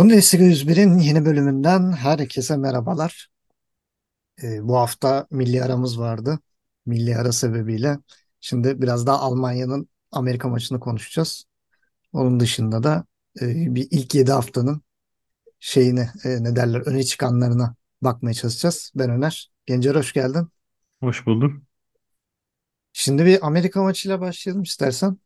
Bundesliga 101'in yeni bölümünden herkese merhabalar. Ee, bu hafta milli aramız vardı. Milli ara sebebiyle. Şimdi biraz daha Almanya'nın Amerika maçını konuşacağız. Onun dışında da e, bir ilk 7 haftanın şeyini e, ne derler öne çıkanlarına bakmaya çalışacağız. Ben Öner. Gencer hoş geldin. Hoş buldum. Şimdi bir Amerika maçıyla başlayalım istersen.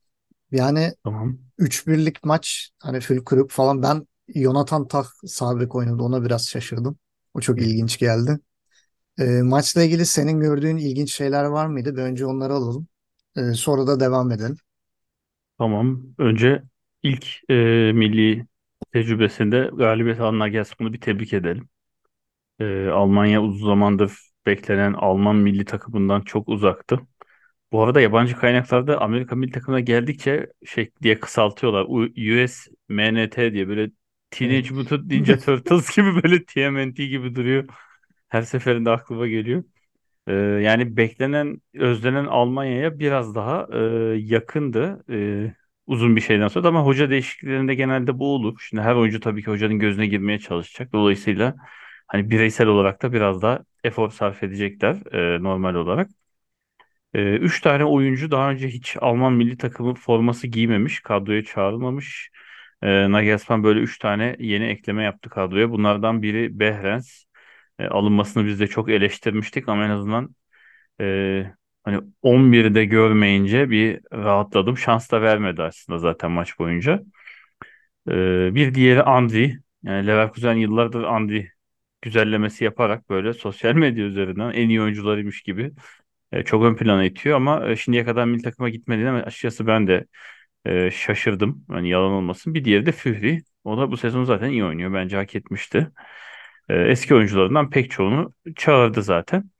Yani Tamam. 3-1'lik maç hani Fülkrug falan ben Jonathan Tah sağ bek oynadı ona biraz şaşırdım. O çok ilginç geldi. E, maçla ilgili senin gördüğün ilginç şeyler var mıydı? Bir önce onları alalım. E, sonra da devam edelim. Tamam. Önce ilk e, milli tecrübesinde galibiyet alan Nagelsmann'ı bir tebrik edelim. E, Almanya uzun zamandır beklenen Alman milli takımından çok uzaktı. Bu arada yabancı kaynaklarda Amerika milli takımına geldikçe şey diye kısaltıyorlar. US MNT diye böyle. Teenage Mutant Ninja Turtles gibi böyle TMNT gibi duruyor. Her seferinde aklıma geliyor. Ee, yani beklenen, özlenen Almanya'ya biraz daha e, yakındı e, uzun bir şeyden sonra. Ama hoca değişikliklerinde genelde bu olur. Şimdi her oyuncu tabii ki hocanın gözüne girmeye çalışacak. Dolayısıyla hani bireysel olarak da biraz daha efor sarf edecekler e, normal olarak. E, üç tane oyuncu daha önce hiç Alman milli takımı forması giymemiş, kadroya çağrılmamış. E, Nagelsmann böyle üç tane yeni ekleme yaptı kadroya. Bunlardan biri Behrens. E, alınmasını biz de çok eleştirmiştik ama en azından ee, hani 11'de görmeyince bir rahatladım. Şans da vermedi aslında zaten maç boyunca. Ee, bir diğeri Andri. Yani Leverkusen yıllardır Andri güzellemesi yaparak böyle sosyal medya üzerinden en iyi oyuncularıymış gibi e, çok ön plana itiyor ama e, şimdiye kadar milli takıma gitmediğine ama açıkçası ben de e, şaşırdım. Hani yalan olmasın. Bir diğeri de Führy. O da bu sezon zaten iyi oynuyor. Bence hak etmişti. E, eski oyuncularından pek çoğunu çağırdı zaten.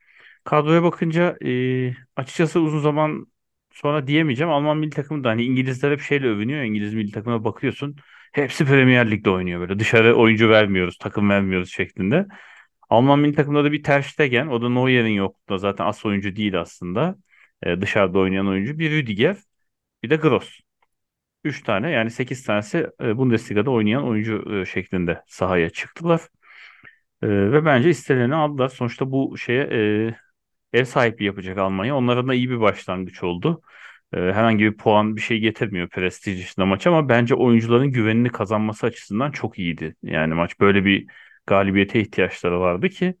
Kadroya bakınca e, açıkçası uzun zaman sonra diyemeyeceğim. Alman milli takımı da hani İngilizler hep şeyle övünüyor. İngiliz milli takımına bakıyorsun. Hepsi Premier Lig'de oynuyor böyle. Dışarı oyuncu vermiyoruz, takım vermiyoruz şeklinde. Alman milli takımda da bir Ter Stegen. O da Neuer'in yokluğunda zaten as oyuncu değil aslında. E, dışarıda oynayan oyuncu. Bir Rüdiger, bir de Gross. Üç tane yani sekiz tanesi e, Bundesliga'da oynayan oyuncu e, şeklinde sahaya çıktılar. E, ve bence istediğini aldılar. Sonuçta bu şeye e, ev sahipliği yapacak Almanya. Onlara da iyi bir başlangıç oldu. Ee, herhangi bir puan bir şey getirmiyor prestij dışında maç ama bence oyuncuların güvenini kazanması açısından çok iyiydi. Yani maç böyle bir galibiyete ihtiyaçları vardı ki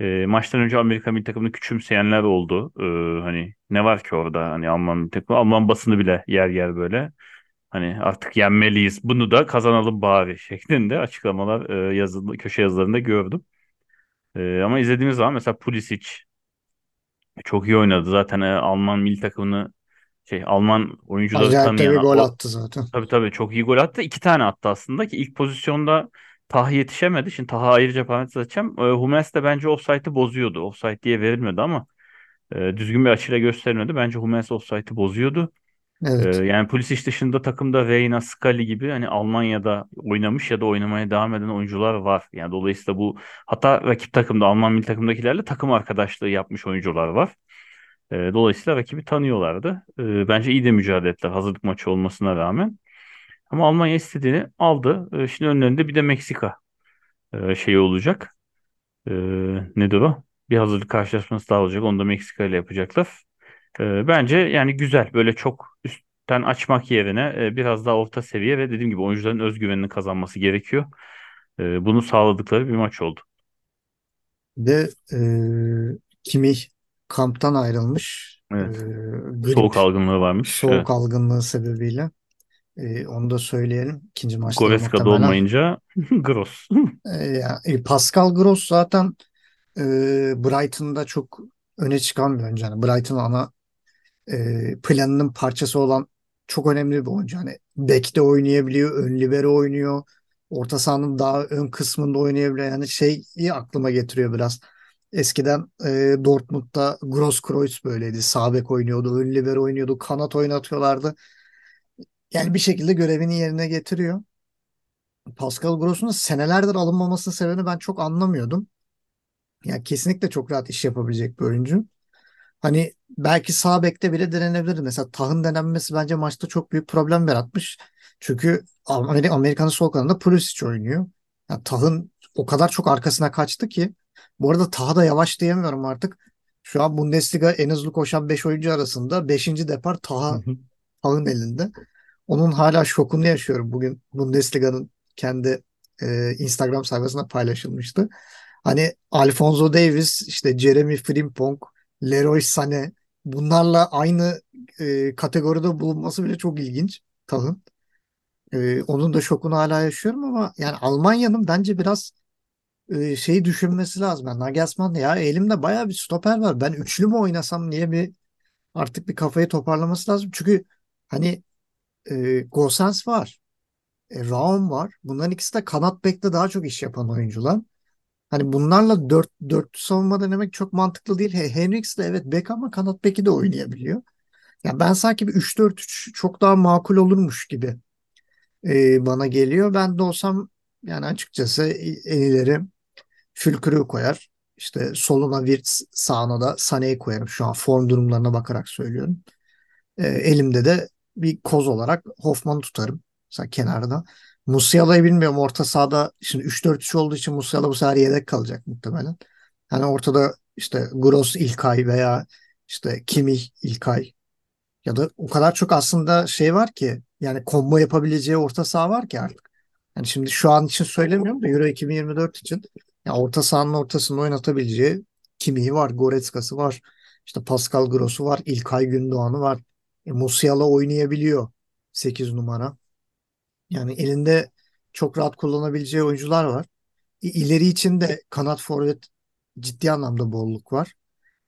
e, maçtan önce Amerika milli takımını küçümseyenler oldu. Ee, hani ne var ki orada hani Alman milli takımı Alman basını bile yer yer böyle hani artık yenmeliyiz bunu da kazanalım bari şeklinde açıklamalar e, yazılı köşe yazılarında gördüm. E, ama izlediğimiz zaman mesela Pulisic çok iyi oynadı. Zaten e, Alman milli takımını şey Alman oyuncuları Acayip tanıyan gol o attı zaten. tabii tabii çok iyi gol attı. İki tane attı aslında ki ilk pozisyonda Taha yetişemedi. Şimdi Taha ayrıca parantez açacağım. E, Hummels de bence offside'ı bozuyordu. Offside diye verilmedi ama e, düzgün bir açıyla gösterilmedi. Bence Hummels offside'ı bozuyordu. Evet. yani Pulisic dışında takımda Reyna, Scully gibi hani Almanya'da oynamış ya da oynamaya devam eden oyuncular var. Yani dolayısıyla bu hatta rakip takımda Alman milli takımdakilerle takım arkadaşlığı yapmış oyuncular var. E, dolayısıyla rakibi tanıyorlardı. E, bence iyi de mücadele ettiler hazırlık maçı olmasına rağmen. Ama Almanya istediğini aldı. E, şimdi önlerinde bir de Meksika e, şeyi olacak. E, nedir o? Bir hazırlık karşılaşması daha olacak. Onu da Meksika ile yapacaklar. E, bence yani güzel. Böyle çok üstten açmak yerine e, biraz daha orta seviye ve dediğim gibi oyuncuların özgüvenini kazanması gerekiyor. E, bunu sağladıkları bir maç oldu. De e, Kimmich kamptan ayrılmış. E, Evet. grip Soğuk algınlığı varmış. Evet. soğuk algınlığı sebebiyle. E, onu da söyleyelim. İkinci maçta da Goretzka'da muhtemelen. olmayınca Gross. E, ya, e, Pascal Gross zaten e, Brighton'da çok öne çıkan bir oyuncu. Yani Brighton ana e, planının parçası olan çok önemli bir oyuncu. Hani bekte oynayabiliyor, ön libero oynuyor. Orta sahanın daha ön kısmında oynayabiliyor. Yani şeyi aklıma getiriyor biraz. Eskiden e, Dortmund'da Grosskreutz böyleydi. Sağ bek oynuyordu, ön libero oynuyordu, kanat oynatıyorlardı. Yani bir şekilde görevini yerine getiriyor. Pascal Gross'un senelerdir alınmamasının sebebini ben çok anlamıyordum. Yani kesinlikle çok rahat iş yapabilecek bir oyuncu. Hani belki sağ bekte bile denenebilir. Mesela Tah'ın denenmesi bence maçta çok büyük problem yaratmış. Çünkü Amerika, Amerika'nın sol kanadında Pulisic oynuyor. Ya Tah'ın o kadar çok arkasına kaçtı ki. Bu arada Tah'a da yavaş diyemiyorum artık. Şu an Bundesliga en hızlı koşan 5 oyuncu arasında beşinci depar Hı Tah'a hı. Tah'ın elinde. Onun hala şokunu yaşıyorum. Bugün Bundesliga'nın kendi e, Instagram sayfasında paylaşılmıştı. Hani Alphonso Davies, işte Jeremy Frimpong, Leroy Sané bunlarla aynı e, kategoride bulunması bile çok ilginç Tah'ın. E, onun da şokunu hala yaşıyorum ama yani Almanya'nın bence biraz e, şeyi düşünmesi lazım. Yani Nagelsmann ya elimde bayağı bir stoper var. Ben üçlü mü oynasam niye bir artık bir kafayı toparlaması lazım. Çünkü hani e, Gosens var. E, Raum var. Bunların ikisi de kanat bekte daha çok iş yapan oyuncular. Hani bunlarla dört, dörtlü savunma denemek çok mantıklı değil. He, Henriks de evet bek ama kanat beki de oynayabiliyor. Yani ben sanki bir üç dört üç çok daha makul olurmuş gibi e, bana geliyor. Ben de olsam yani açıkçası en ileri Fülkür'ü koyar. İşte soluna Wirtz, sağına da Sané'yi koyarım. Şu an form durumlarına bakarak söylüyorum. E, elimde de bir koz olarak Hoffman'ı tutarım. Mesela kenarda. Musiala'yı bilmiyorum. Orta sahada şimdi 3-4-3 olduğu için Musiala bu sefer yedek kalacak muhtemelen. Hani ortada işte Gross İlkay veya işte Kimmich İlkay ya da o kadar çok aslında şey var ki yani combo yapabileceği orta saha var ki artık. Yani şimdi şu an için söylemiyorum da Euro 2024 için ya orta sahanın ortasında oynatabileceği Kimmich'i var, Goretzka'sı var. İşte Pascal Gross'u var, İlkay Gündoğan'ı var. E, Musiala oynayabiliyor 8 numara. Yani elinde çok rahat kullanabileceği oyuncular var. İleri için de kanat forvet ciddi anlamda bolluk var.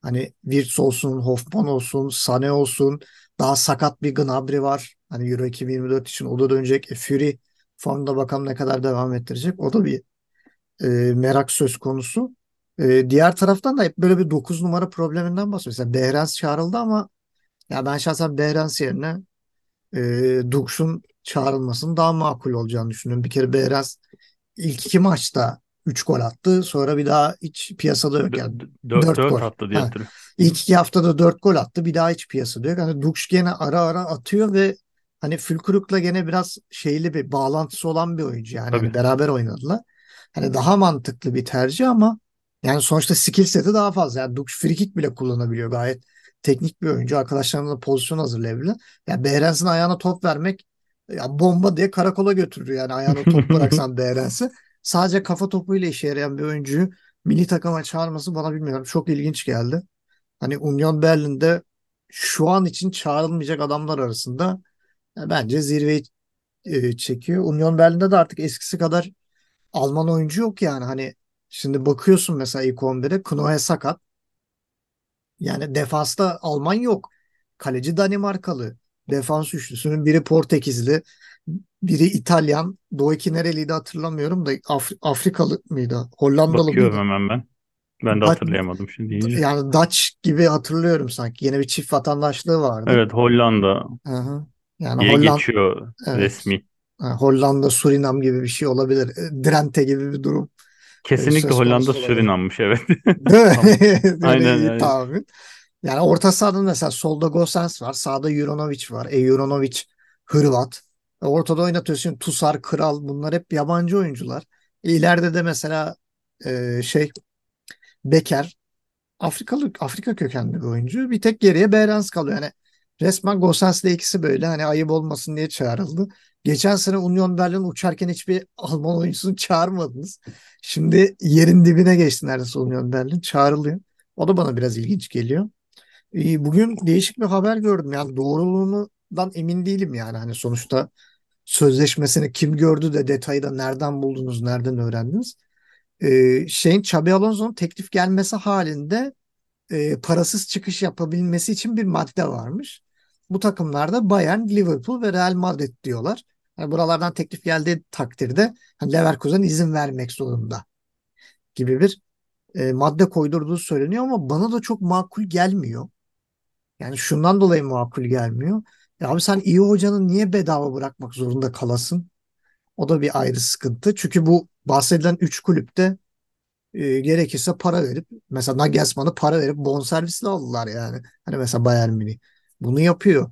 Hani Wirtz olsun, Hoffman olsun, Sané olsun. Daha sakat bir Gnabry var. Hani Euro 2024 için o da dönecek. E, Fury formda bakalım ne kadar devam ettirecek. O da bir e, merak söz konusu. E, diğer taraftan da hep böyle bir 9 numara probleminden bahsediyor. Mesela Behrens çağrıldı ama ya ben şahsen Behrens yerine e, Dux'un çağrılmasının daha makul olacağını düşünüyorum. Bir kere Behrens ilk iki maçta 3 gol attı. Sonra bir daha hiç piyasada yok yani. 4 4 gol. attı diye Ha. hatırlıyorum. İlk iki haftada 4 gol attı. Bir daha hiç piyasada yok. Hani Dux gene ara ara atıyor ve hani Fülkruk'la gene biraz şeyli bir bağlantısı olan bir oyuncu yani. Hani beraber oynadılar. Hani daha mantıklı bir tercih ama yani sonuçta skill seti daha fazla. Yani Dux free kick bile kullanabiliyor. Gayet teknik bir oyuncu. Arkadaşlarına da pozisyon hazırlayabilir. Yani Behrens'in ayağına top vermek ya bomba diye karakola götürür yani ayağına top bıraksan Behrens'i. Sadece kafa topuyla işe yarayan bir oyuncuyu milli takıma çağırması bana bilmiyorum çok ilginç geldi. Hani Union Berlin'de şu an için çağrılmayacak adamlar arasında e, bence zirveyi e, çekiyor. Union Berlin'de de artık eskisi kadar Alman oyuncu yok yani. Hani şimdi bakıyorsun mesela ilk 11'e Knoe sakat. Yani defansta Alman yok. Kaleci Danimarkalı. Defans üçlüsünün biri Portekizli, biri İtalyan. Doğu iki nereliydi hatırlamıyorum da Af- Afrikalı mıydı? Hollandalı Bakıyorum mıydı? hemen ben. Ben de hatırlayamadım şimdi deyince. yani Dutch gibi hatırlıyorum sanki. Yine bir çift vatandaşlığı vardı. Evet Hollanda Hı hı. Yani diye Hollanda geçiyor evet. resmi. Hollanda Surinam gibi bir şey olabilir. E, Drenthe gibi bir durum Kesinlikle Hollanda. Surinam'mış evet. Değil mi? Aynen iyi tahmin. Yani orta sahada mesela solda Gosens var. Sağda Juronovic var. E Juronovic Hırvat. E, ortada oynatıyorsun. Tusar, Kral bunlar hep yabancı oyuncular. E, ileride de mesela e, şey Beker Afrikalı Afrika kökenli bir oyuncu. Bir tek geriye Behrens kalıyor. Yani resmen Gosens'le ikisi böyle hani ayıp olmasın diye çağrıldı. Geçen sene Union Berlin uçarken hiçbir Alman oyuncusunu çağırmadınız. Şimdi yerin dibine geçti neredeyse Union Berlin. Çağrılıyor. O da bana biraz ilginç geliyor. Ee, Bugün değişik bir haber gördüm. Yani doğruluğundan emin değilim yani. Hani sonuçta sözleşmesini kim gördü de detayı da nereden buldunuz, nereden öğrendiniz? Ee, şeyin Xabi Alonso'nun teklif gelmesi halinde e, parasız çıkış yapabilmesi için bir madde varmış. Bu takımlarda Bayern, Liverpool ve Real Madrid diyorlar. Yani buralardan teklif geldiği takdirde hani Leverkusen izin vermek zorunda gibi bir e, madde koydurduğu söyleniyor ama bana da çok makul gelmiyor. Yani şundan dolayı makul gelmiyor. Ya abi sen iyi hocanı niye bedava bırakmak zorunda kalasın? O da bir ayrı sıkıntı. Çünkü bu bahsedilen 3 kulüpte e, gerekirse para verip mesela Nagelsmann'ı para verip bonservisle aldılar yani. Hani mesela Bayern Münih bunu yapıyor.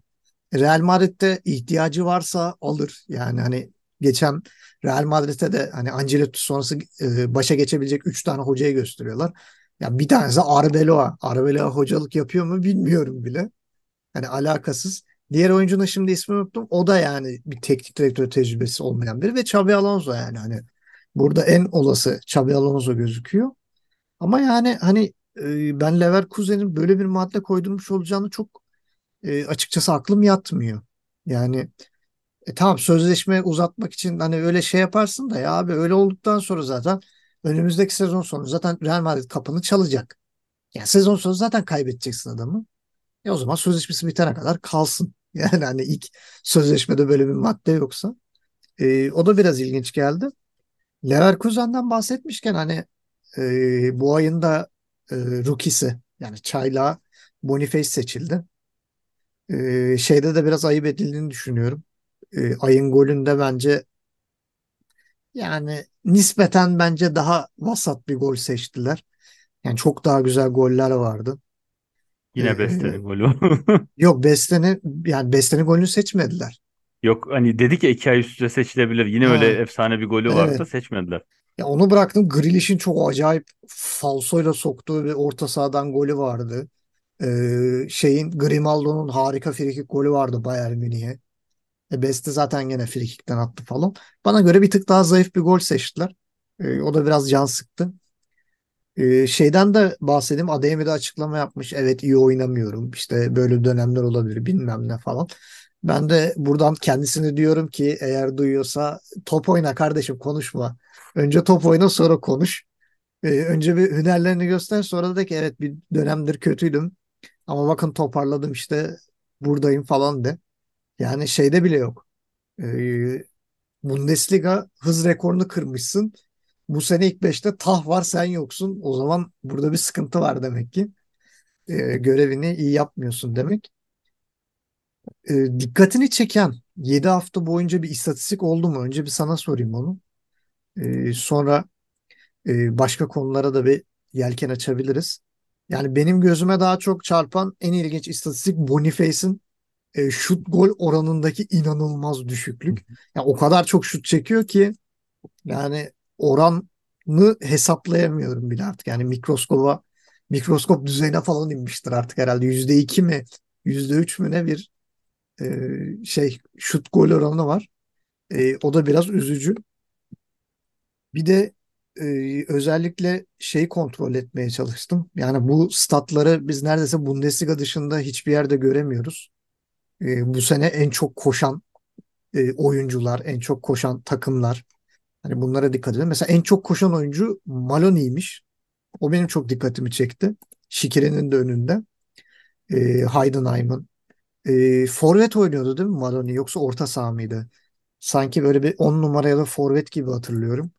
Real Madrid'de ihtiyacı varsa alır. Yani hani geçen Real Madrid'e de hani Ancelotti sonrası e, başa geçebilecek 3 tane hocayı gösteriyorlar. Ya bir tanesi Arbeloa. Arbeloa hocalık yapıyor mu bilmiyorum bile. Hani alakasız. Diğer oyuncunun şimdi ismini unuttum. O da yani bir teknik direktör tecrübesi olmayan biri ve Xabi Alonso yani hani burada en olası Xabi Alonso gözüküyor. Ama yani hani e, ben Leverkusen'in böyle bir madde koydurmuş olacağını çok e, açıkçası aklım yatmıyor. Yani e, tamam sözleşme uzatmak için hani öyle şey yaparsın da ya abi öyle olduktan sonra zaten önümüzdeki sezon sonu zaten Real Madrid kapını çalacak. Yani sezon sonu zaten kaybedeceksin adamı. E o zaman sözleşmesi bitene kadar kalsın. Yani hani ilk sözleşmede böyle bir madde yoksa. E, o da biraz ilginç geldi. Leverkusen'den bahsetmişken hani e, bu ayın da e, rookie'si yani Çayla Boniface seçildi. E, şeyde de biraz ayıp edildiğini düşünüyorum. E, ayın golünde bence yani nispeten bence daha vasat bir gol seçtiler. Yani çok daha güzel goller vardı. Yine E, Beste'nin golü. yok Beste'nin yani Beste'nin golünü seçmediler. Yok hani dedik ya iki ay üst üste seçilebilir. Yine öyle Ha, efsane bir golü evet. da seçmediler. Ya onu bıraktım. Grealish'in çok acayip falsoyla soktuğu bir orta sahadan golü vardı. Ee, şeyin Grimaldo'nun harika frikik golü vardı Bayern Münih'e. E, Beste zaten gene frikikten attı falan. Bana göre bir tık daha zayıf bir gol seçtiler. Ee, o da biraz can sıktı. Ee, şeyden de bahsedeyim. Adeyemi de açıklama yapmış. Evet iyi oynamıyorum. İşte böyle dönemler olabilir bilmem ne falan. Ben de buradan kendisine diyorum ki eğer duyuyorsa top oyna kardeşim konuşma. Önce top oyna sonra konuş. Ee, önce bir hünerlerini göster sonra da ki evet bir dönemdir kötüydüm. Ama bakın toparladım işte buradayım falan de. Yani şeyde bile yok. Ee, Bundesliga hız rekorunu kırmışsın. Bu sene ilk beşte tah var sen yoksun. O zaman burada bir sıkıntı var demek ki. Ee, görevini iyi yapmıyorsun demek. Ee, dikkatini çeken 7 hafta boyunca bir istatistik oldu mu? Önce bir sana sorayım onu. Ee, sonra e, başka konulara da bir yelken açabiliriz. Yani benim gözüme daha çok çarpan en ilginç istatistik Boniface'in e, şut gol oranındaki inanılmaz düşüklük. Yani o kadar çok şut çekiyor ki yani oranı hesaplayamıyorum bile artık. Yani mikroskoba mikroskop düzeyine falan inmiştir artık herhalde. Yüzde iki mi yüzde üç mü ne bir e, şey şut gol oranı var. E, o da biraz üzücü. Bir de özellikle şey kontrol etmeye çalıştım. Yani bu statları biz neredeyse Bundesliga dışında hiçbir yerde göremiyoruz. Bu sene en çok koşan oyuncular, en çok koşan takımlar. Hani bunlara dikkat edin. Mesela en çok koşan oyuncu Maloney'miş. O benim çok dikkatimi çekti. Şikire'nin de önünde. E, Heidenheim'ın. E, forvet oynuyordu değil mi Maloney? Yoksa orta saha mıydı? Sanki böyle bir 10 numara ya da forvet gibi hatırlıyorum.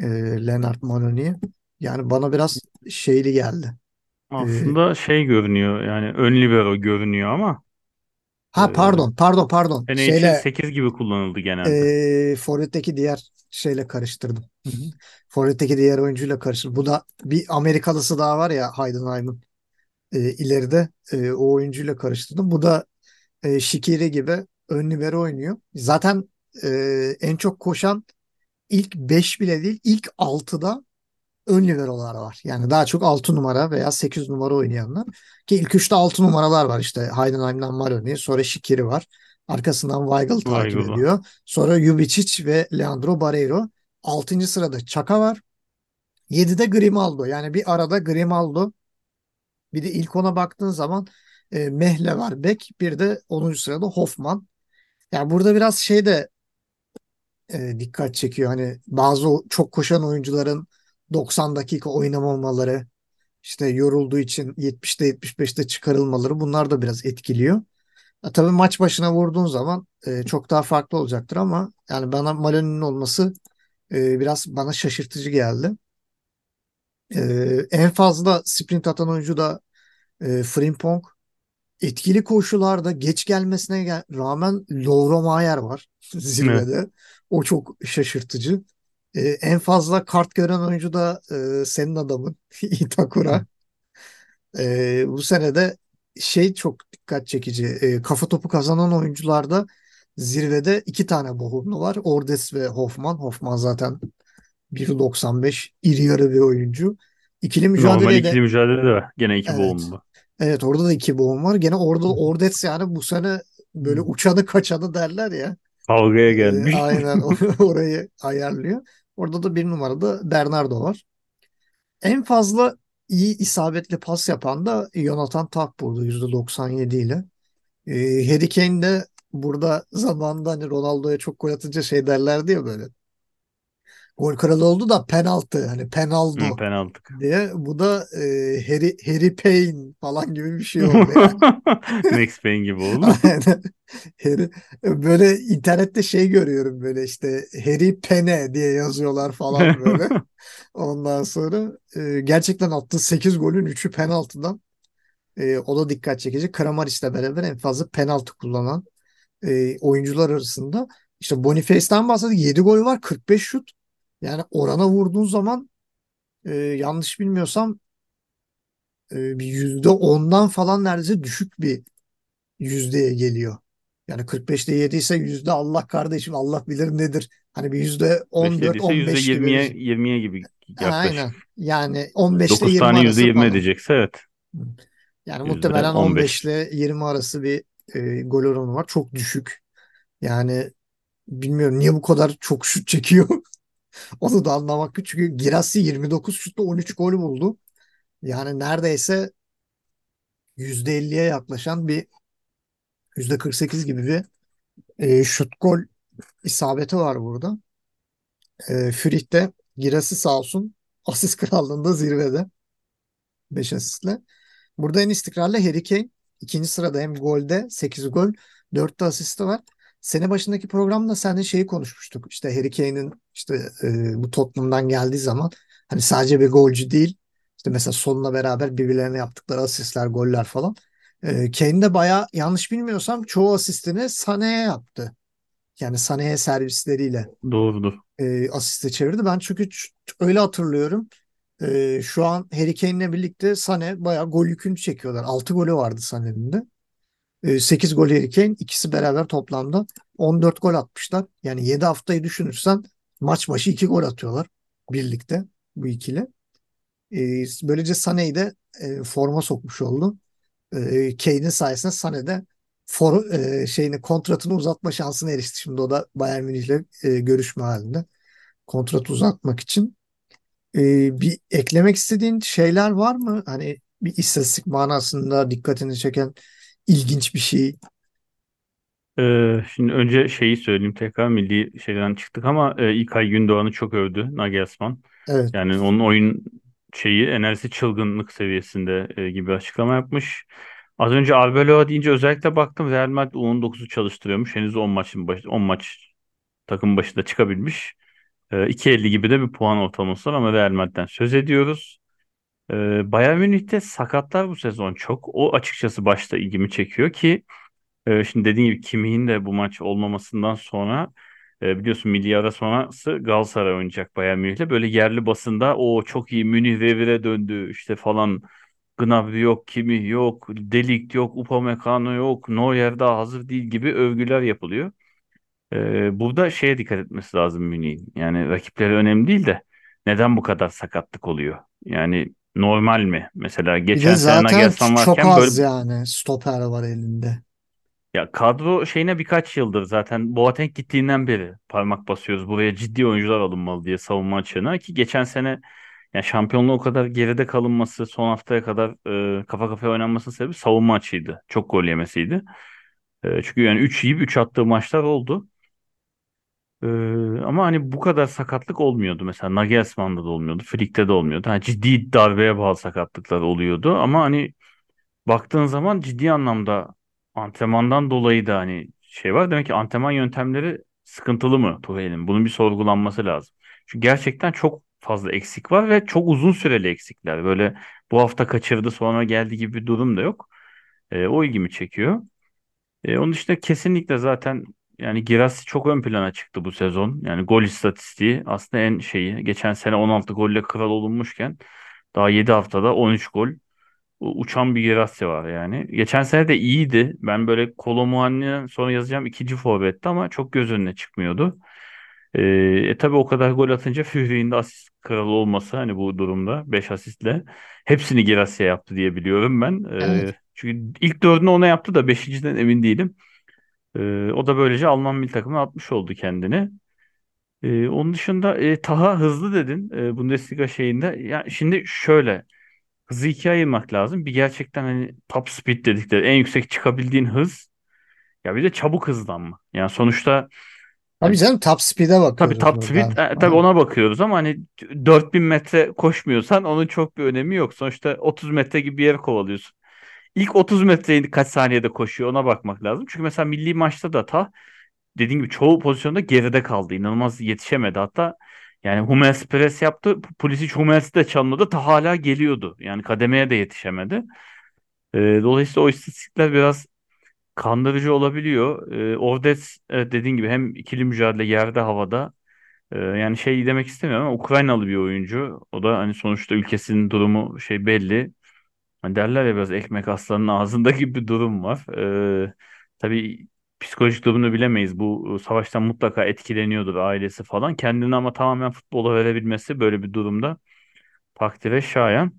E, Leonard Maloney'i. Yani bana biraz şeyli geldi. E, Aslında şey görünüyor yani ön libero görünüyor ama ha e, pardon, pardon, pardon. için Şeyle 8 gibi kullanıldı genelde. e, forvetteki diğer şeyle karıştırdım. Forvet'teki diğer oyuncuyla karıştırdım. Bu da bir Amerikalısı daha var ya Heidenheim'ın e, ileride e, o oyuncuyla karıştırdım. Bu da e, Shaqiri gibi ön libero oynuyor. Zaten e, en çok koşan ilk 5 bile değil ilk 6'da ön liberolar var. Yani daha çok 6 numara veya 8 numara oynayanlar. Ki ilk 3'te 6 numaralar var işte. Heidenheim'den Maloney, sonra Shaqiri var. Arkasından Weigl takip ediyor. Sonra Ljubicic ve Leandro Barreiro. 6. sırada Çaka var. 7'de Grimaldo. Yani bir arada Grimaldo. Bir de ilk ona baktığın zaman e, Mehle var bek. Bir de 10. sırada Hoffman. Yani burada biraz şey de e, dikkat çekiyor. Hani bazı çok koşan oyuncuların 90 dakika oynamamaları, işte yorulduğu için 70'te 75'te çıkarılmaları bunlar da biraz etkiliyor. Ya, tabii maç başına vurduğun zaman e, çok daha farklı olacaktır ama yani bana Maloney'nin olması e, biraz bana şaşırtıcı geldi. E, en fazla sprint atan oyuncu da e, Frimpong. Etkili koşularda geç gelmesine gel- rağmen Lauro Mayer var Evet. zirvede. O çok şaşırtıcı. E, en fazla kart gören oyuncu da e, senin adamın Itakura. E, bu sene de şey çok dikkat çekici. E, kafa topu kazanan oyuncularda Zirvede iki tane Bohumlu var. Ordes ve Hoffman. Hoffman zaten 1.95 iri yarı bir oyuncu. İkili Normal mücadeleye de ikili mücadele de var. Gene iki evet. boğumlu. Evet orada da iki boğum var. Gene orada Ordes yani bu sene böyle uçanı kaçanı derler ya. Kavgaya Ee, gelmiş. aynen orayı ayarlıyor. Orada da bir numarada Bernardo var. En fazla iyi isabetli pas yapan da Jonathan Tah burada %97 ile. Ee, Harry Kane de burada zamanında hani Ronaldo'ya çok gol atınca şey derlerdi ya böyle. Gol kralı oldu da penaltı hani Hı, penaldo penaltı. diye. Bu da e, Harry, Harry Payne falan gibi bir şey oldu yani. Max Payne gibi oldu. Aynen. Harry, böyle internette şey görüyorum böyle işte Harry Pene diye yazıyorlar falan böyle. Ondan sonra e, gerçekten attığı 8 golün 3'ü penaltıdan. E, o da dikkat çekici. Kramarić'le beraber en fazla penaltı kullanan e, oyuncular arasında. İşte Boniface'den bahsettik. 7 gol var, 45 şut. Yani orana vurduğun zaman e, yanlış bilmiyorsam e, bir %10'dan falan neredeyse düşük bir yüzdeye geliyor. Yani 45'te 7 ise yüzde Allah kardeşim Allah bilir nedir. Hani bir yüzde 5 ise 14-15 gibi. %20'ye 20'ye gibi yaklaşık. Aynen. Yani 15'te 9 20 tane arası %20 falan. edecekse evet. Yani muhtemelen %15. 15 ile 20 arası bir e, gol oranı var. Çok düşük. Yani bilmiyorum niye bu kadar çok şut çekiyor. Onu da anlamak güç. Çünkü Girassi 29 şutta 13 gol buldu. Yani neredeyse %50'ye yaklaşan bir %48 gibi bir e, şut gol isabeti var burada. E, Frih de Girassi sağ olsun asist krallığında zirvede 5 asistle. Burada en istikrarlı Harry Kane. İkinci sırada hem golde 8 gol 4 de asisti var. Sene başındaki programda seninle şeyi konuşmuştuk. İşte Harry Kane'in işte e, bu Tottenham'dan geldiği zaman hani sadece bir golcü değil. İşte mesela sonuna beraber birbirlerine yaptıkları asistler, goller falan. E, Kane de bayağı yanlış bilmiyorsam çoğu asistini Sané'ye yaptı. Yani Sané'ye servisleriyle Doğrudur. e, asiste çevirdi. Ben çünkü öyle hatırlıyorum. E, şu an Harry Kane'le birlikte Sané bayağı gol yükünü çekiyorlar. 6 golü vardı Sané'nin de. E, 8 gol Harry Kane. ikisi beraber toplamda 14 gol atmışlar. Yani 7 haftayı düşünürsen maç başı 2 gol atıyorlar birlikte bu ikili. E, böylece Sané'yi de e, forma sokmuş oldu. E, Kane'in sayesinde Sané de for, e, şeyini kontratını uzatma şansına erişti. Şimdi o da Bayern Münih'le e, görüşme halinde kontrat uzatmak için. Ee, bir eklemek istediğin şeyler var mı? Hani bir istatistik manasında dikkatini çeken ilginç bir şey. Ee, şimdi önce şeyi söyleyeyim tekrar milli şeyden çıktık ama e, İlkay Gündoğan'ı çok övdü Nagelsmann. Evet, Yani onun oyun şeyi enerjisi çılgınlık seviyesinde e, gibi açıklama yapmış. Az önce Arbeloa deyince özellikle baktım Real Madrid U19'u çalıştırıyormuş. Henüz 10 maçın baş, 10 maç takım başında çıkabilmiş. E, 2.50 gibi de bir puan ortalaması var ama Real Madrid'den söz ediyoruz. Bayern Münih'te sakatlar bu sezon çok. O açıkçası başta ilgimi çekiyor ki şimdi dediğim gibi Kimmih'in de bu maç olmamasından sonra biliyorsun milli ara sonrası Galatasaray oynayacak Bayern Münih'le. Böyle yerli basında o çok iyi Münih revire döndü işte falan. Gnabry yok, Kimmih yok, De Ligt yok, Upamecano yok, Neuer daha hazır değil gibi övgüler yapılıyor. E, burada şeye dikkat etmesi lazım Münih'in. Yani rakipleri önemli değil de neden bu kadar sakatlık oluyor? Yani normal mi? Mesela geçen sene ç- Nagelsmann çok varken böyle az yani stoper var elinde. Ya kadro şeyine birkaç yıldır zaten Boateng gittiğinden beri parmak basıyoruz. Buraya ciddi oyuncular alınmalı diye savunma açığına ki geçen sene yani şampiyonluğu o kadar geride kalınması son haftaya kadar e, kafa kafaya oynanmasının sebebi savunma açığıydı. Çok gol yemesiydi. E, çünkü yani 3 yiyip 3 attığı maçlar oldu. E, ama hani bu kadar sakatlık olmuyordu. Mesela Nagelsmann'da da olmuyordu. Flick'te de olmuyordu. Ha, ciddi darbeye bağlı sakatlıklar oluyordu. Ama hani baktığın zaman ciddi anlamda antrenmandan dolayı da hani şey var. Demek ki antrenman yöntemleri sıkıntılı mı Tuhel'in? Bunun bir sorgulanması lazım. Çünkü gerçekten çok fazla eksik var ve çok uzun süreli eksikler. Böyle bu hafta kaçırdı sonra geldi gibi bir durum da yok. E, o ilgimi çekiyor. E, onun dışında kesinlikle zaten yani Girassi çok ön plana çıktı bu sezon. Yani gol istatistiği aslında en şeyi. Geçen sene 16 golle kral olunmuşken daha 7 haftada 13 gol. uçan bir Girassi var yani. Geçen sene de iyiydi. Ben böyle Kolo Muani'den sonra yazacağım ikinci forvetti ama çok göz önüne çıkmıyordu. Ee, e tabii o kadar gol atınca Führi'nin de asist kralı olması hani bu durumda 5 asistle hepsini Girassi yaptı diye biliyorum ben. Evet. Ee, çünkü ilk dördünü ona yaptı da beşinciden emin değilim. Ee, o da böylece Alman milli takımına atmış oldu kendini. Ee, onun dışında e, Taha hızlı dedin e, Bundesliga şeyinde. Ya şimdi şöyle hızı ikiye ayırmak lazım. Bir gerçekten hani top speed dedikleri en yüksek çıkabildiğin hız. Ya bir de çabuk hızlanma. Yani sonuçta Tabii hani, canım top speed'e tabii bakıyoruz top speed e, tabii ona bakıyoruz ama hani 4000 metre koşmuyorsan onun çok bir önemi yok. Sonuçta 30 metre gibi bir yere kovalıyorsun. İlk 30 metreyi kaç saniyede koşuyor ona bakmak lazım. Çünkü mesela milli maçta da ta dediğim gibi çoğu pozisyonda geride kaldı. İnanılmaz yetişemedi. Hatta yani Hummels pres yaptı. Pulisic Hummels'i de çalmadı. Ta hala geliyordu. Yani kademeye de yetişemedi. Ee, dolayısıyla o istatistikler biraz kandırıcı olabiliyor. Ee, Ordes evet dediğin gibi hem ikili mücadele yerde havada Ee, yani şey demek istemiyorum ama Ukraynalı bir oyuncu. O da hani sonuçta ülkesinin durumu şey belli. Hani derler ya biraz ekmek aslanın ağzında gibi bir durum var. Ee, tabii psikolojik durumunu bilemeyiz. Bu savaştan mutlaka etkileniyordur ailesi falan. Kendini ama tamamen futbola verebilmesi böyle bir durumda takdire şayan.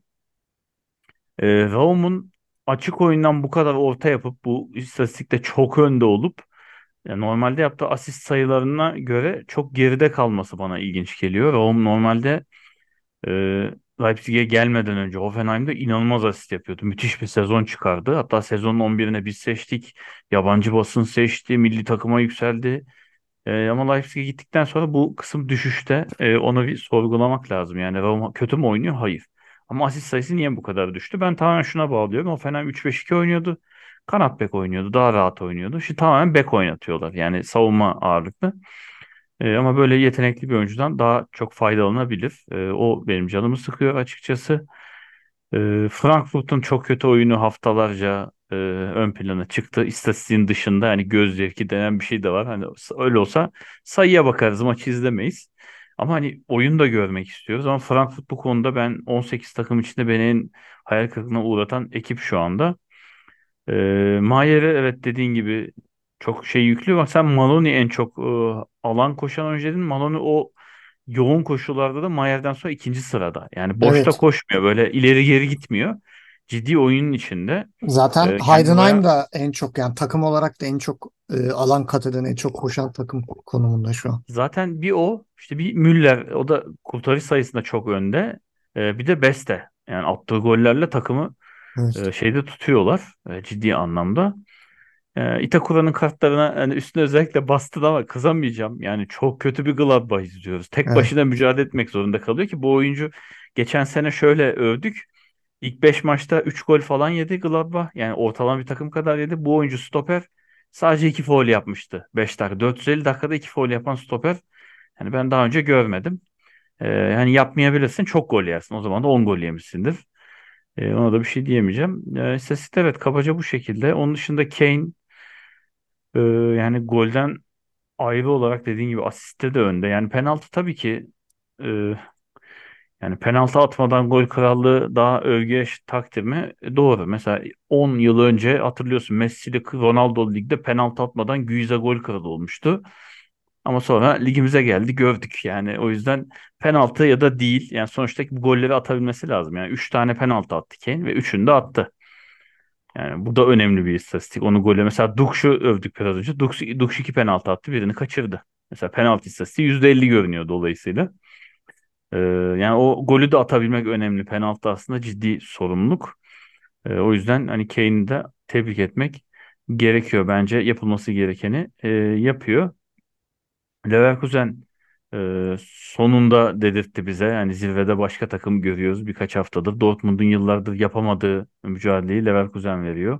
Ee, Raum'un açık oyundan bu kadar orta yapıp bu istatistikte çok önde olup yani normalde yaptığı asist sayılarına göre çok geride kalması bana ilginç geliyor. Raum normalde e, Leipzig'e gelmeden önce Hoffenheim'de inanılmaz asist yapıyordu. Müthiş bir sezon çıkardı. Hatta sezonun 11'ine biz seçtik. Yabancı basın seçti. Milli takıma yükseldi. E, ama Leipzig'e gittikten sonra bu kısım düşüşte. E, onu bir sorgulamak lazım. Yani Roma kötü mü oynuyor? Hayır. Ama asist sayısı niye bu kadar düştü? Ben tamamen şuna bağlıyorum. Hoffenheim 3-5-2 oynuyordu. Kanat bek oynuyordu. Daha rahat oynuyordu. Şimdi tamamen bek oynatıyorlar. Yani savunma ağırlıklı. E, ama böyle yetenekli bir oyuncudan daha çok faydalanabilir. E, o benim canımı sıkıyor açıkçası. E, Frankfurt'un çok kötü oyunu haftalarca e, ön plana çıktı. İstatistiğin dışında yani göz zevki denen bir şey de var. Hani öyle olsa sayıya bakarız, maçı izlemeyiz. Ama hani oyun da görmek istiyoruz. Ama Frankfurt bu konuda ben 18 takım içinde beni en hayal kırıklığına uğratan ekip şu anda. E, Mayer'e evet dediğin gibi çok şey yüklü. Bak sen Maloney en çok e, alan koşan oyuncu dedin. Maloney o yoğun koşullarda da Mayer'den sonra ikinci sırada. Yani boşta Evet. koşmuyor. Böyle ileri geri gitmiyor. Ciddi oyunun içinde. Zaten E, Heidenheim da en çok yani takım olarak da en çok e, alan kat eden en çok koşan takım konumunda şu an. zaten bir o işte bir Müller o da kurtarış sayısında çok önde. E, bir de Beste. Yani attığı gollerle takımı Evet. e, şeyde tutuyorlar e, ciddi anlamda. E, Itakura'nın kartlarına hani üstüne özellikle bastın ama kızamayacağım. Yani çok kötü bir Gladbach izliyoruz. Tek Evet. başına mücadele etmek zorunda kalıyor ki bu oyuncu geçen sene şöyle övdük. İlk 5 maçta 3 gol falan yedi Gladbach. Yani ortalama bir takım kadar yedi. Bu oyuncu stoper sadece 2 faul yapmıştı. 5 dakika. 450 dakikada 2 faul yapan stoper. Yani ben daha önce görmedim. E, yani yapmayabilirsin çok gol yersin. O zaman da 10 gol yemişsindir. E, ona da bir şey diyemeyeceğim. E, istatistik evet kabaca bu şekilde. Onun dışında Kane ee, yani golden ayrı olarak dediğin gibi asiste de önde. Yani penaltı tabii ki e, yani penaltı atmadan gol krallığı daha övgüye ş- takdir mi? E, doğru. Mesela 10 yıl önce hatırlıyorsun Messi Ronaldo ligde penaltı atmadan güyize gol kralı olmuştu. Ama sonra ligimize geldi gördük. Yani o yüzden penaltı ya da değil. Yani sonuçta bu golleri atabilmesi lazım. Yani 3 tane penaltı attı Kane ve 3'ünü de attı. Yani bu da önemli bir istatistik. Onu golle mesela Dukş'u övdük biraz önce. Dukş, Dukş iki penaltı attı, birini kaçırdı. Mesela penaltı istatistiği %50 görünüyor dolayısıyla. Ee, yani o golü de atabilmek önemli. Penaltı aslında ciddi sorumluluk. Ee, o yüzden hani Kane'i de tebrik etmek gerekiyor bence. Yapılması gerekeni e, yapıyor. Leverkusen e, sonunda dedirtti bize. Yani zirvede başka takım görüyoruz birkaç haftadır. Dortmund'un yıllardır yapamadığı mücadeleyi Leverkusen veriyor.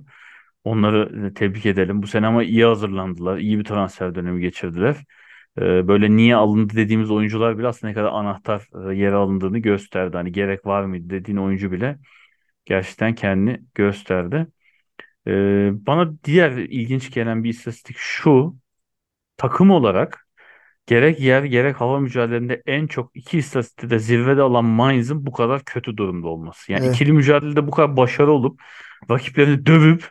Onları tebrik edelim. Bu sene ama iyi hazırlandılar. İyi bir transfer dönemi geçirdiler. E, böyle niye alındı dediğimiz oyuncular bile aslında ne kadar anahtar yere alındığını gösterdi. Hani gerek var mıydı dediğin oyuncu bile gerçekten kendini gösterdi. Bana diğer ilginç gelen bir istatistik şu. Takım olarak gerek yer gerek hava mücadelelerinde en çok iki istatistikte zirvede olan Mainz'ın bu kadar kötü durumda olması. Yani Evet. ikili mücadelede bu kadar başarılı olup rakiplerini dövüp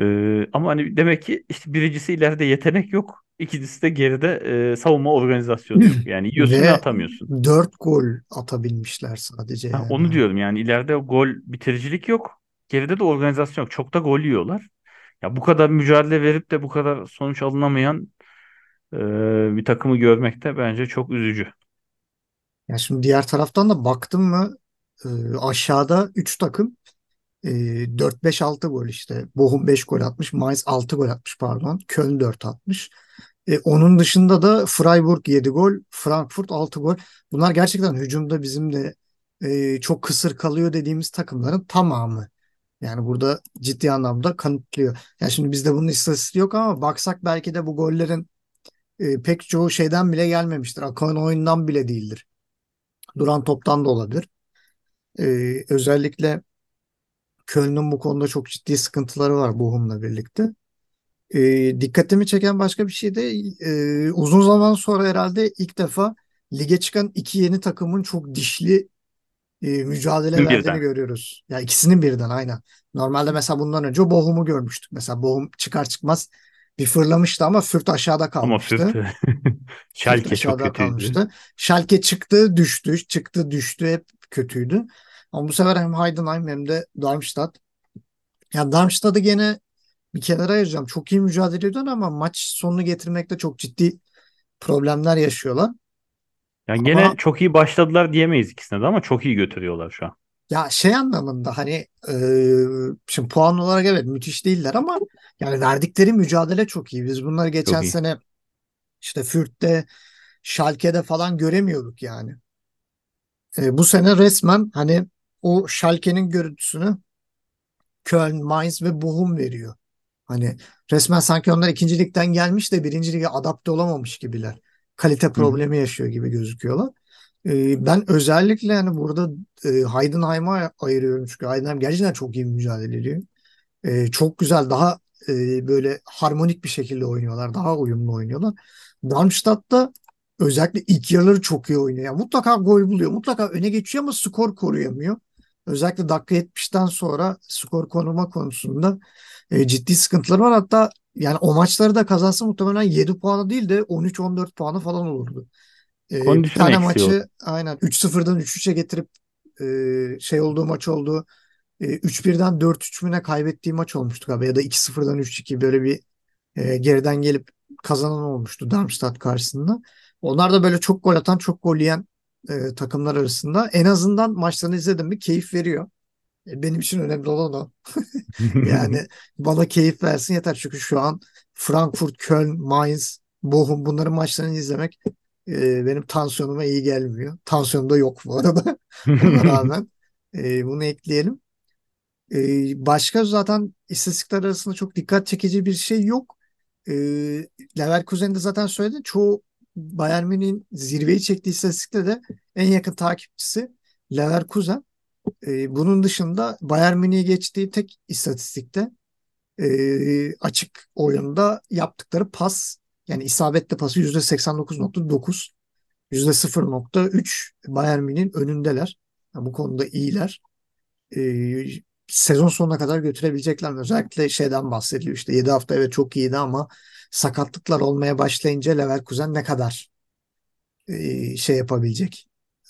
e, ama hani demek ki işte birincisi ileride yetenek yok. İkincisi de geride e, savunma organizasyonu yok. Yani yiyorsun ve atamıyorsun. 4 gol atabilmişler sadece Ha, yani. onu diyorum yani ileride gol bitiricilik yok. Geride de organizasyon yok. Çok da gol yiyorlar. Ya bu kadar mücadele verip de bu kadar sonuç alınamayan e, bir takımı görmek de bence çok üzücü. Ya şimdi diğer taraftan da baktım mı e, aşağıda 3 takım e, 4-5-6 gol işte. Bochum 5 gol atmış. Mainz 6 gol atmış pardon. Köln 4 atmış. E, onun dışında da Freiburg 7 gol. Frankfurt 6 gol. Bunlar gerçekten hücumda bizim de e, çok kısır kalıyor dediğimiz takımların tamamı. Yani burada ciddi anlamda kanıtlıyor. Yani şimdi bizde bunun istatistiği yok ama baksak belki de bu gollerin e, pek çoğu şeyden bile gelmemiştir. Akan oyundan bile değildir. Duran toptan da olabilir. E, özellikle Köln'ün bu konuda çok ciddi sıkıntıları var Bochum'la birlikte. E, dikkatimi çeken başka bir şey de e, uzun zaman sonra herhalde ilk defa lige çıkan iki yeni takımın çok dişli e, mücadele verdiğini Birden. görüyoruz. Ya ikisinin birden aynen. Normalde mesela bundan önce Bochum'u görmüştük. Mesela Bochum çıkar çıkmaz bir fırlamıştı ama Fürth aşağıda Ama Fürth, kalmıştı. Fürth Schalke çok aşağıda kötüydü. kalmıştı. Schalke çıktı, düştü, çıktı, düştü hep kötüydü. Ama bu sefer hem Heidenheim hem de Darmstadt. Ya Darmstadt'ı gene bir kenara ayıracağım. Çok iyi mücadele ediyorlar ama maç sonunu getirmekte çok ciddi problemler yaşıyorlar. Yani gene Ama çok iyi başladılar diyemeyiz ikisine de ama çok iyi götürüyorlar şu an. ya şey anlamında hani e, şimdi puan olarak evet müthiş değiller ama yani verdikleri mücadele çok iyi. Biz bunları geçen Çok iyi. sene işte Fürth'te, Schalke'de falan göremiyorduk yani. E, bu sene resmen hani o Schalke'nin görüntüsünü Köln, Mainz ve Bochum veriyor. Hani resmen sanki onlar ikinci ligden gelmiş de birinci lige adapte olamamış gibiler. Kalite Hı hı. problemi yaşıyor gibi gözüküyorlar. E, ben özellikle yani burada e, Heidenheim'a ayırıyorum çünkü Heidenheim gerçekten çok iyi mücadele ediyor. E, çok güzel daha e, böyle harmonik bir şekilde oynuyorlar. Daha uyumlu oynuyorlar. Darmstadt'ta özellikle ilk yarıları çok iyi oynuyor. Yani mutlaka gol buluyor. Mutlaka öne geçiyor ama skor koruyamıyor. Özellikle dakika 70'ten sonra skor koruma konusunda e, ciddi sıkıntıları var. Hatta yani o maçları da kazansa muhtemelen 7 puanı değil de 13-14 puanı falan olurdu. E, bir tane eksiği oldu. maçı aynen 3-0'dan 3-3'e getirip e, şey olduğu maç oldu. E, 3-1'den 4-3 mü ne kaybettiği maç olmuştu galiba ya da 2-0'dan 3-2 böyle bir e, geriden gelip kazanan olmuştu Darmstadt karşısında. Onlar da böyle çok gol atan, çok gol yiyen e, takımlar arasında. En azından maçlarını izledim mi keyif veriyor. E, benim için önemli olan o. Yani bana keyif versin yeter. Çünkü şu an Frankfurt, Köln, Mainz, Bochum bunların maçlarını izlemek e, benim tansiyonuma iyi gelmiyor. Tansiyonum da yok bu arada. Ona rağmen e, bunu ekleyelim. E, başka zaten istatistikler arasında çok dikkat çekici bir şey yok. E, Leverkusen'de zaten söyledim. Çoğu Bayern Münih'in zirveyi çektiği istatistikte de en yakın takipçisi Leverkusen. E, bunun dışında Bayern Münih'i geçtiği tek istatistikte e, açık oyunda yaptıkları pas yani isabetli pası %89.9 %0.3 Bayern Münih'in önündeler. Yani bu konuda iyiler. Sezon sonuna kadar götürebilecekler mi? Özellikle şeyden bahsediliyor işte 7 hafta evet çok iyiydi ama sakatlıklar olmaya başlayınca Leverkusen ne kadar e, şey yapabilecek,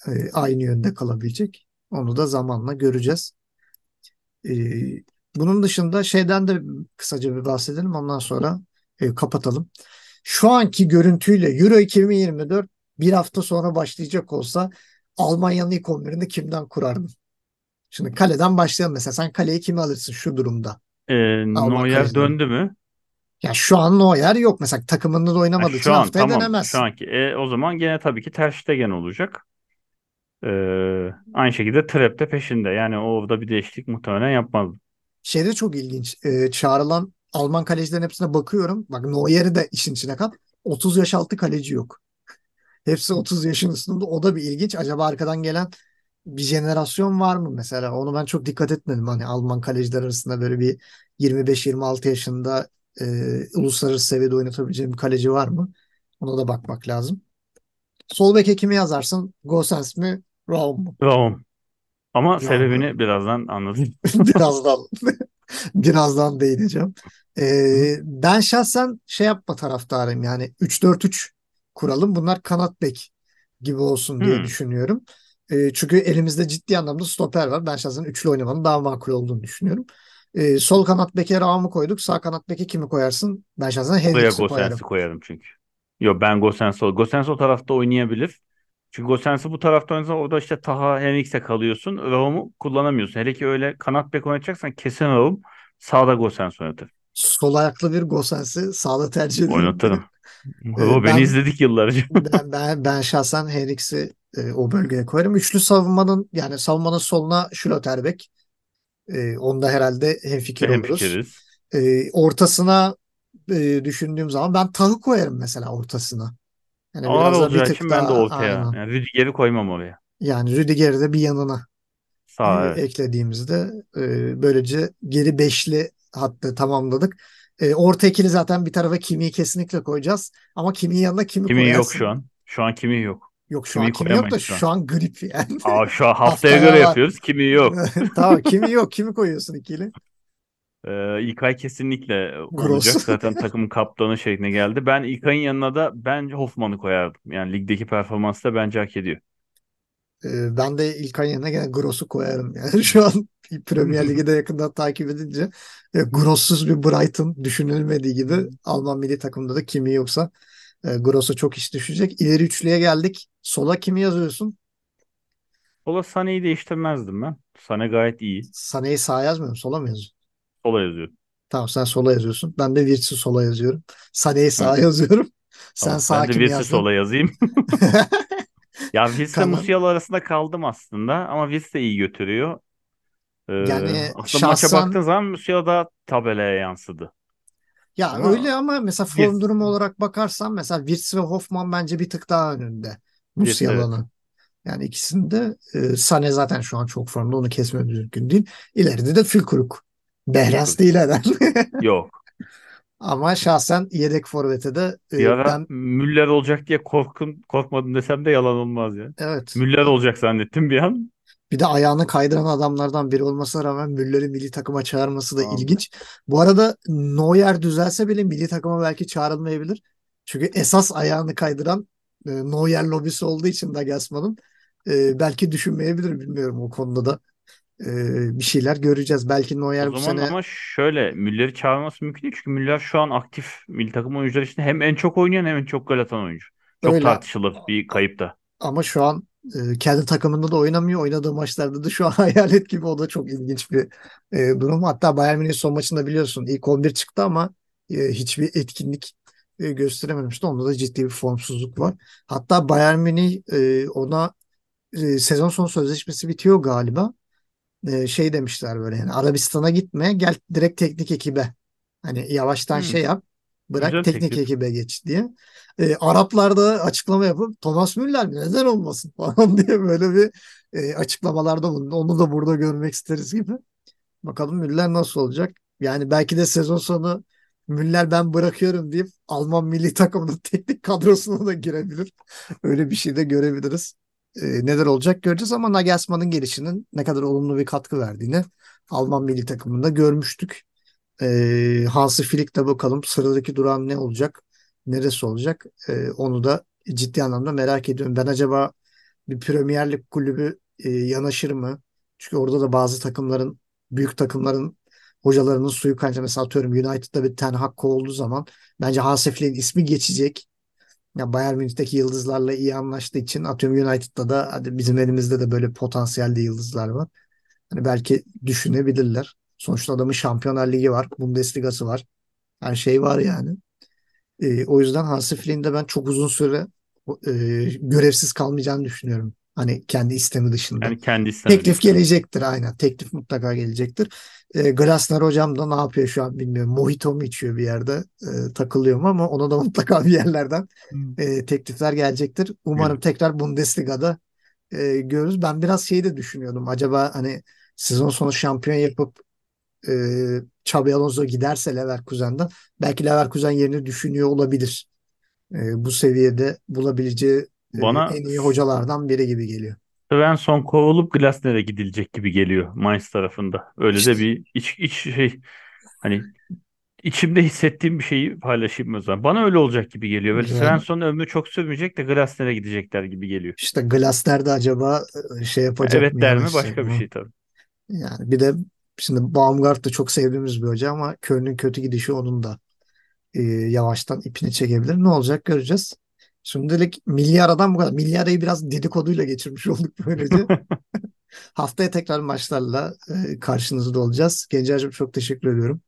e, aynı yönde kalabilecek. Onu da zamanla göreceğiz. E, bunun dışında şeyden de kısaca bir bahsedelim. Ondan sonra e, kapatalım. Şu anki görüntüyle Euro 2024 bir hafta sonra başlayacak olsa Almanya'nın ilk 11'ini kimden kurardın? Şimdi kaleden başlayalım mesela. Sen kaleye kimi alırsın şu durumda? E, Neuer döndü mü? Ya şu an Neuer yok. Mesela takımında da oynamadığı için şu an haftaya tamam. Şu denemezsin. anki. E, o zaman gene tabii ki Ter Stegen olacak. E, aynı şekilde Trap de peşinde. Yani orada bir değişiklik muhtemelen yapmazdı. Şey de çok ilginç. Ee, çağrılan Alman kalecilerin hepsine bakıyorum. Bak Neuer'i de işin içine kat. 30 yaş altı kaleci yok. Hepsi 30 yaşın üstünde. O da bir ilginç. Acaba arkadan gelen bir jenerasyon var mı mesela? Onu ben çok dikkat etmedim. Hani Alman kaleciler arasında böyle bir 25-26 yaşında e, uluslararası seviyede oynatabileceğim bir kaleci var mı? Ona da bakmak lazım. Sol beke kimi yazarsın? Gosens mi? Raum mu? Raum. Ama Raum. sebebini birazdan anlatayım. Birazdan birazdan değineceğim. Ee, ben şahsen şey yapma taraftarıyım yani 3-4-3 kuralım. Bunlar kanat bek gibi olsun diye Hı. düşünüyorum. Ee, çünkü elimizde ciddi anlamda stoper var. Ben şahsen üçlü oynamanın daha makul olduğunu düşünüyorum. Ee, sol kanat beke Raum'u koyduk. Sağ kanat beke kimi koyarsın? Ben şahsen Hendricks'i koyarım. koyarım çünkü. Yo ben Gosens o. Gosens o tarafta oynayabilir. Çünkü Gosens'i bu tarafta oynarsan orada işte Taha Henriks'e kalıyorsun. Raum'u kullanamıyorsun. Hele ki öyle kanat bek oynayacaksan kesin Raum. Sağda Gosens oynatır. Sol ayaklı bir Gosens'i sağda tercih ederim. Oynatırım. Ee, O beni ben izledik yıllarca. Ben, ben, ben şahsen Henriks'i e, o bölgeye koyarım. Üçlü savunmanın yani savunmanın soluna Schlotterbeck. E, onda herhalde hemfikir oluruz. Hemfikiriz. E, ortasına e, düşündüğüm zaman ben Tah'ı koyarım mesela ortasına. Yani Ağır olacağı için ben de daha ortaya. aynen. Yani Rüdiger'i koymam oraya. Yani Rüdiger'i de bir yanına Sağ evet. eklediğimizde e, böylece geri beşli hattı tamamladık. E, orta ikili zaten bir tarafa Kimi'yi kesinlikle koyacağız. Ama Kimi'nin yanına kimi Kimi yok şu koyarsın? an. Şu an kimi yok. Yok şu an Kimi kimi yok da şu an. şu an grip yani. Aa şu an haftaya göre var. yapıyoruz. Kimi yok. Tamam kimi yok kimi koyuyorsun ikili? Ee, İlkay kesinlikle Gross. olacak. Zaten takımın kaptanı şekline geldi. Ben İlkay'ın yanına da bence Hoffman'ı koyardım. Yani ligdeki performansı da bence hak ediyor. Ee, ben de İlkay yerine gene Gross'u koyarım. Yani şu an Premier Lig'i de yakından takip edince e, Gross'suz bir Brighton düşünülmediği gibi Alman milli takımda da kimi yoksa e, Gross'a çok iş düşecek. İleri üçlüye geldik. Sola kimi yazıyorsun? Sola Sané'yi değiştirmezdim ben. Sané gayet iyi. Sané'yi sağa yazmıyorum. Sola mı yazıyorsun? Sola yazıyor. Tamam sen sola yazıyorsun. Ben de Wirtz'i sola yazıyorum. Sané'yi sağa Hı, yazıyorum. Sen tamam. sağa Ben de kimi yazdın? sola yazayım. Ya Wirtz'le Kalan. Musiala arasında kaldım aslında. Ama Wirtz de iyi götürüyor. Ee, Yani aslında maça baktığın şahsen zaman Musiala da tabelaya yansıdı. Ya Ama öyle ama mesela form Wirtz, durumu olarak bakarsan mesela Wirtz ve Hoffman bence bir tık daha önünde evet. Musiala'nın. Yani ikisinde e, Sané zaten şu an çok formda onu kesmemiz mümkün değil. İleride de Fülkrug. Behrens değil herhalde. Yok. Ama şahsen yedek forvete de e, ara ben Müller olacak diye korkun, korkmadım desem de yalan olmaz ya. evet Müller olacak zannettim bir an. Bir de ayağını kaydıran adamlardan biri olmasına rağmen Müller'i milli takıma çağırması da Vallahi. ilginç. Bu arada Neuer düzelse bile milli takıma belki çağrılmayabilir. Çünkü esas ayağını kaydıran e, Neuer lobisi olduğu için Nagelsmann'ın e, belki düşünmeyebilir bilmiyorum o konuda da. E, bir şeyler göreceğiz. Belki O Neuer bu zaman sene ama şöyle Müller'i çağırması mümkün değil. Çünkü Müller şu an aktif milli takım oyuncuları içinde hem en çok oynayan hem en çok gol atan oyuncu. Çok öyle tartışılır bir kayıp da. ama şu an e, kendi takımında da oynamıyor. Oynadığı maçlarda da şu an hayalet gibi o da çok ilginç bir e, durum. Hatta Bayern Münih son maçında biliyorsun ilk 11 çıktı ama e, hiçbir etkinlik e, gösterememişti. Onda da ciddi bir formsuzluk var. Hatta Bayern Münih e, ona e, sezon sonu sözleşmesi bitiyor galiba. e, şey demişler böyle yani Arabistan'a gitme gel direkt teknik ekibe. Hani yavaştan Hmm, şey yap bırak güzel teknik teklif. ekibe geç diye. E, Araplar da açıklama yapıp Thomas Müller mi neden olmasın falan diye böyle bir e, açıklamalarda bulundu. Onu da burada görmek isteriz gibi. Bakalım Müller nasıl olacak? Yani belki de sezon sonu Müller ben bırakıyorum deyip Alman milli takımının teknik kadrosuna da girebilir. Öyle bir şey de görebiliriz. Ee, neler olacak göreceğiz ama Nagelsmann'ın gelişinin ne kadar olumlu bir katkı verdiğini Alman milli takımında görmüştük. Ee, Hansi Flick'te bakalım sıradaki durağın ne olacak, neresi olacak Ee, onu da ciddi anlamda merak ediyorum. Ben acaba bir Premier Lig kulübü e, yanaşır mı? Çünkü orada da bazı takımların, büyük takımların hocalarının suyu kaynağı. Mesela atıyorum United'da bir Ten Hag olduğu zaman bence Hansi Flick'in ismi geçecek. Ya Bayern Münih'teki yıldızlarla iyi anlaştığı için atıyorum United'da da hadi bizim elimizde de böyle potansiyelde yıldızlar var. Hani belki düşünebilirler. Sonuçta adamın Şampiyonlar Ligi var, Bundesliga'sı var. Her şey var yani. E, o yüzden Hansi Flick'in de ben çok uzun süre e, görevsiz kalmayacağını düşünüyorum. Hani kendi istemi dışında. Yani kendi istemediği Teklif için. gelecektir aynen. Teklif mutlaka gelecektir. E, Glasner hocam da ne yapıyor şu an bilmiyorum. Mojito mu içiyor bir yerde e, takılıyor mu ama ona da mutlaka bir yerlerden Hmm. e, teklifler gelecektir. Umarım Güzel. tekrar Bundesliga'da e, görürüz. Ben biraz şeyi de düşünüyordum. Acaba hani sezon sonu şampiyon yapıp e, Xabi Alonso giderse Leverkusen'den belki Leverkusen yerini düşünüyor olabilir. E, bu seviyede bulabileceği e, Bana en iyi hocalardan biri gibi geliyor. Svensson kovulup Glasner'e gidilecek gibi geliyor Mainz tarafında. Öyle de İşte bir iç, iç şey hani içimde hissettiğim bir şeyi paylaşayım o zaman. Bana öyle olacak gibi geliyor. Böyle yani Svensson'un ömrü çok sürmeyecek de Glasner'e gidecekler gibi geliyor. işte Glasner de acaba e, şey yapacak mı Evet der mi başka bir şey tabii. Yani bir de şimdi Baumgart da çok sevdiğimiz bir hoca ama Köln'ün kötü gidişi onun da e, yavaştan ipini çekebilir. Ne olacak göreceğiz. Şimdilik milli aradan bu kadar. Milli arayı biraz dedikoduyla geçirmiş olduk böylece. Haftaya tekrar maçlarla e, karşınızda olacağız. Gencer'cim çok teşekkür ediyorum.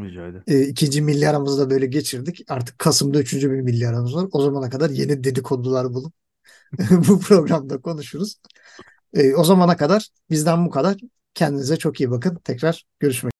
Rica ederim. E, ikinci milli aramızı da böyle geçirdik. Artık Kasım'da üçüncü bir milli aramız var. O zamana kadar yeni dedikodular bulup bu programda konuşuruz. E, o zamana kadar bizden bu kadar. Kendinize çok iyi bakın. Tekrar görüşmek